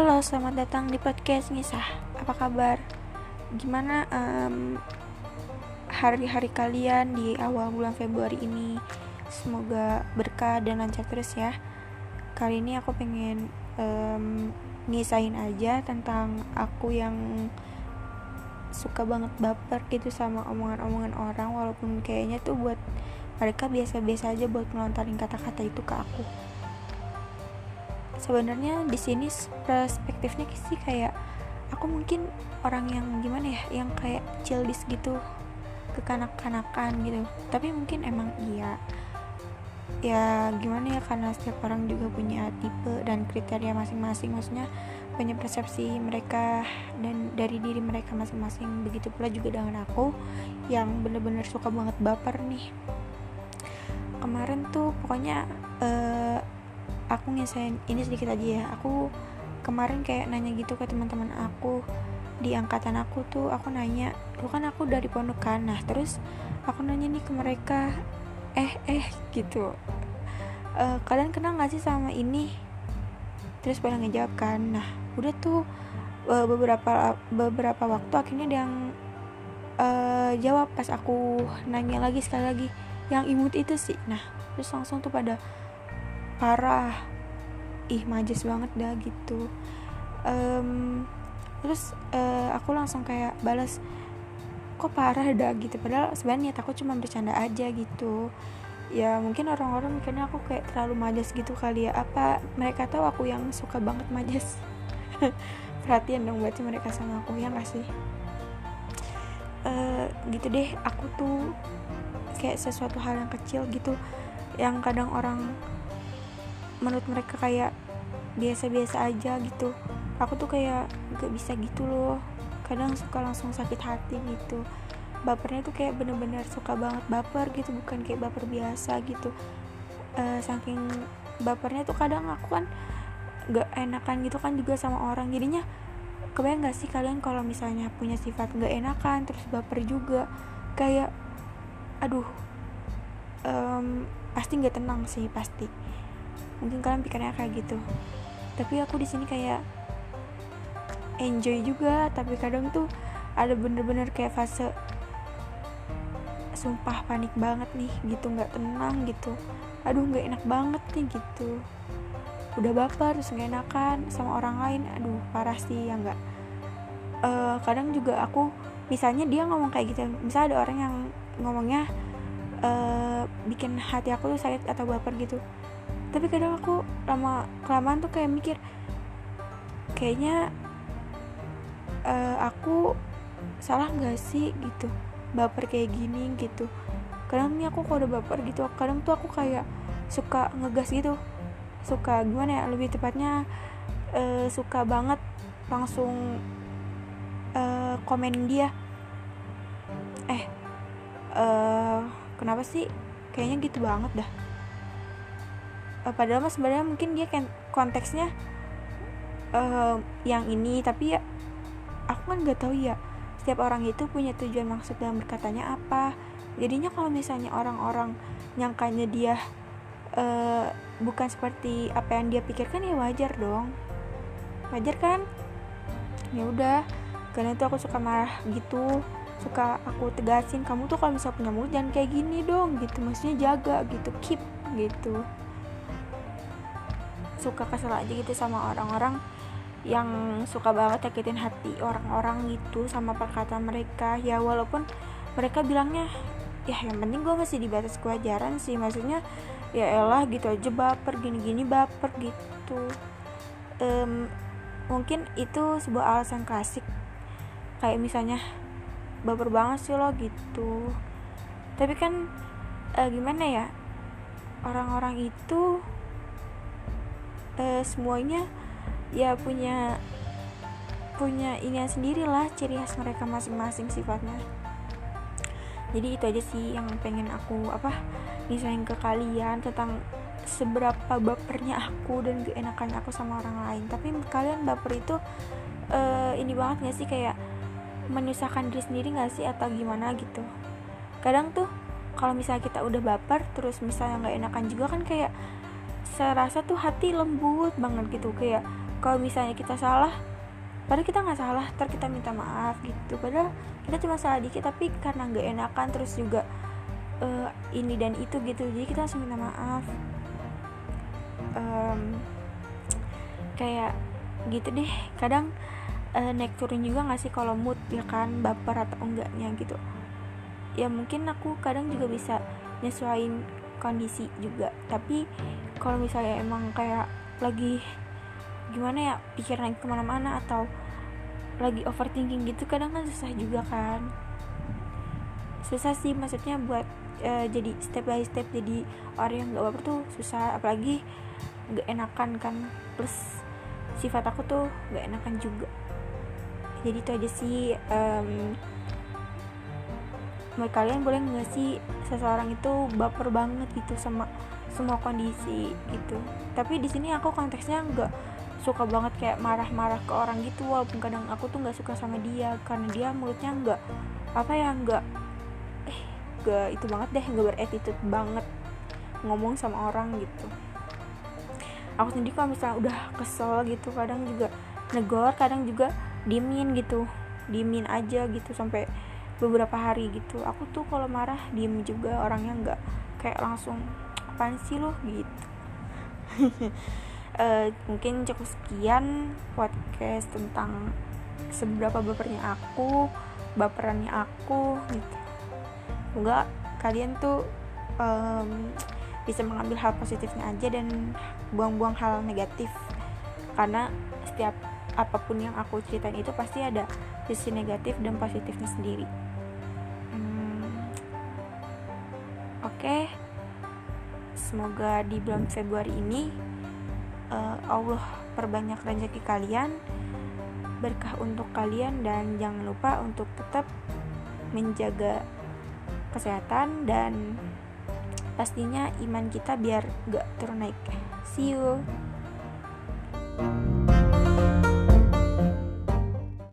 Halo, selamat datang di podcast Ngisah. Apa kabar? Gimana um, hari-hari kalian di awal bulan Februari ini? Semoga berkah dan lancar terus ya. Kali ini aku pengen um, ngisahin aja tentang aku yang suka banget baper gitu sama omongan-omongan orang walaupun kayaknya tuh buat mereka biasa-biasa aja buat melontarin kata-kata itu ke aku sebenarnya di sini perspektifnya sih kayak aku mungkin orang yang gimana ya yang kayak childish gitu kekanak-kanakan gitu. Tapi mungkin emang iya. Ya gimana ya karena setiap orang juga punya tipe dan kriteria masing-masing. Maksudnya punya persepsi mereka dan dari diri mereka masing-masing. Begitu pula juga dengan aku yang bener-bener suka banget baper nih. Kemarin tuh pokoknya uh, aku ngesain ini sedikit aja ya. Aku kemarin kayak nanya gitu ke teman-teman aku di angkatan aku tuh aku nanya lu kan aku dari pondok kan? Nah terus aku nanya nih ke mereka eh eh gitu. E, kalian kenal gak sih sama ini? Terus pada ngejawab kan nah udah tuh e, beberapa beberapa waktu akhirnya dia yang e, jawab pas aku nanya lagi sekali lagi yang imut itu sih. Nah terus langsung tuh pada parah. Ih majes banget dah gitu. Um, terus uh, aku langsung kayak balas kok parah dah? gitu. Padahal sebenarnya aku cuma bercanda aja gitu. Ya mungkin orang-orang mikirnya aku kayak terlalu majas gitu kali ya. Apa mereka tahu aku yang suka banget majas perhatian dong berarti mereka sama aku yang kasih uh, gitu deh. Aku tuh kayak sesuatu hal yang kecil gitu yang kadang orang menurut mereka kayak biasa-biasa aja gitu. Aku tuh kayak gak bisa gitu loh. Kadang suka langsung sakit hati gitu. Bapernya tuh kayak bener-bener suka banget baper gitu bukan kayak baper biasa gitu. Uh, saking bapernya tuh kadang aku kan gak enakan gitu kan juga sama orang. Jadinya kebayang gak sih kalian kalau misalnya punya sifat gak enakan terus baper juga? Kayak aduh um, pasti nggak tenang sih pasti mungkin kalian pikirnya kayak gitu. Tapi aku di sini kayak enjoy juga tapi kadang tuh ada bener-bener kayak fase sumpah panik banget nih gitu nggak tenang gitu. Aduh nggak enak banget nih gitu. Udah baper terus nggak enakan sama orang lain aduh parah sih ya nggak. Uh, kadang juga aku misalnya dia ngomong kayak gitu misalnya ada orang yang ngomongnya uh, bikin hati aku tuh sakit atau baper gitu tapi kadang aku lama kelamaan tuh kayak mikir kayaknya uh, aku salah nggak sih gitu baper kayak gini gitu. Kadang nih aku kalau udah baper gitu kadang tuh aku kayak suka ngegas gitu. Suka gimana ya lebih tepatnya uh, suka banget langsung uh, komen dia. Eh uh, kenapa sih? Kayaknya gitu banget dah uh, padahal mas sebenarnya mungkin dia kan konteksnya uh, yang ini tapi ya aku kan nggak tahu ya setiap orang itu punya tujuan maksud dalam berkatanya apa. Jadinya kalau misalnya orang-orang nyangkanya dia uh, bukan seperti apa yang dia pikirkan ya wajar dong. Wajar kan? Ya udah karena itu aku suka marah gitu suka aku tegasin kamu tuh kalau misalnya punya mulut jangan kayak gini dong gitu. Maksudnya jaga gitu keep gitu suka kesel aja gitu sama orang-orang yang suka banget nyakitin hati orang-orang gitu sama perkataan mereka. Ya walaupun mereka bilangnya ya yang penting gue masih di batas kewajaran sih. Maksudnya ya elah gitu aja baper gini-gini baper gitu. Um, mungkin itu sebuah alasan klasik. Kayak misalnya baper banget sih lo gitu. Tapi kan uh, gimana ya orang-orang itu uh, semuanya ya punya punya ini sendiri lah ciri khas mereka masing-masing sifatnya. Jadi itu aja sih yang pengen aku apa misalnya ke kalian tentang seberapa bapernya aku dan keenakan aku sama orang lain. Tapi kalian baper itu uh, ini banget gak sih? Kayak menyusahkan diri sendiri gak sih? Atau gimana gitu? Kadang tuh kalau misalnya kita udah baper terus misalnya nggak enakan juga kan kayak saya rasa tuh hati lembut banget gitu. Kayak kalau misalnya kita salah padahal kita nggak salah ntar kita minta maaf gitu. Padahal kita cuma salah dikit tapi karena nggak enakan terus juga uh, ini dan itu gitu. Jadi kita langsung minta maaf. Um, kayak gitu deh. Kadang uh, naik turun juga nggak sih kalau mood ya kan baper atau enggaknya gitu. Ya mungkin aku kadang juga bisa nyesuaiin kondisi juga. Tapi kalau misalnya emang kayak lagi gimana ya pikiran ke mana-mana atau lagi overthinking gitu kadang kan susah juga kan. Susah sih maksudnya buat uh, jadi step by step jadi orang yang gak baper tuh susah apalagi gak enakan kan. Plus sifat aku tuh gak enakan juga. Jadi itu aja sih um, kalian boleh nggak sih seseorang itu baper banget gitu sama semua kondisi gitu. Tapi di sini aku konteksnya nggak suka banget kayak marah-marah ke orang gitu walaupun kadang aku tuh nggak suka sama dia karena dia mulutnya nggak apa ya nggak eh nggak itu banget deh nggak beretitude banget ngomong sama orang gitu. Aku sendiri kalau misalnya udah kesel gitu kadang juga negor kadang juga diemin gitu diemin aja gitu sampai beberapa hari gitu. Aku tuh kalau marah diem juga orangnya nggak kayak langsung apaan sih lo gitu. Uh, mungkin cukup sekian podcast tentang seberapa bapernya aku baperannya aku gitu. Semoga kalian tuh um, bisa mengambil hal positifnya aja dan buang-buang hal negatif. Karena setiap apa pun yang aku ceritain itu pasti ada sisi negatif dan positifnya sendiri Oke, semoga di bulan Februari ini uh, Allah perbanyak rezeki kalian, berkah untuk kalian dan jangan lupa untuk tetap menjaga kesehatan dan pastinya iman kita biar gak turun naik. See you.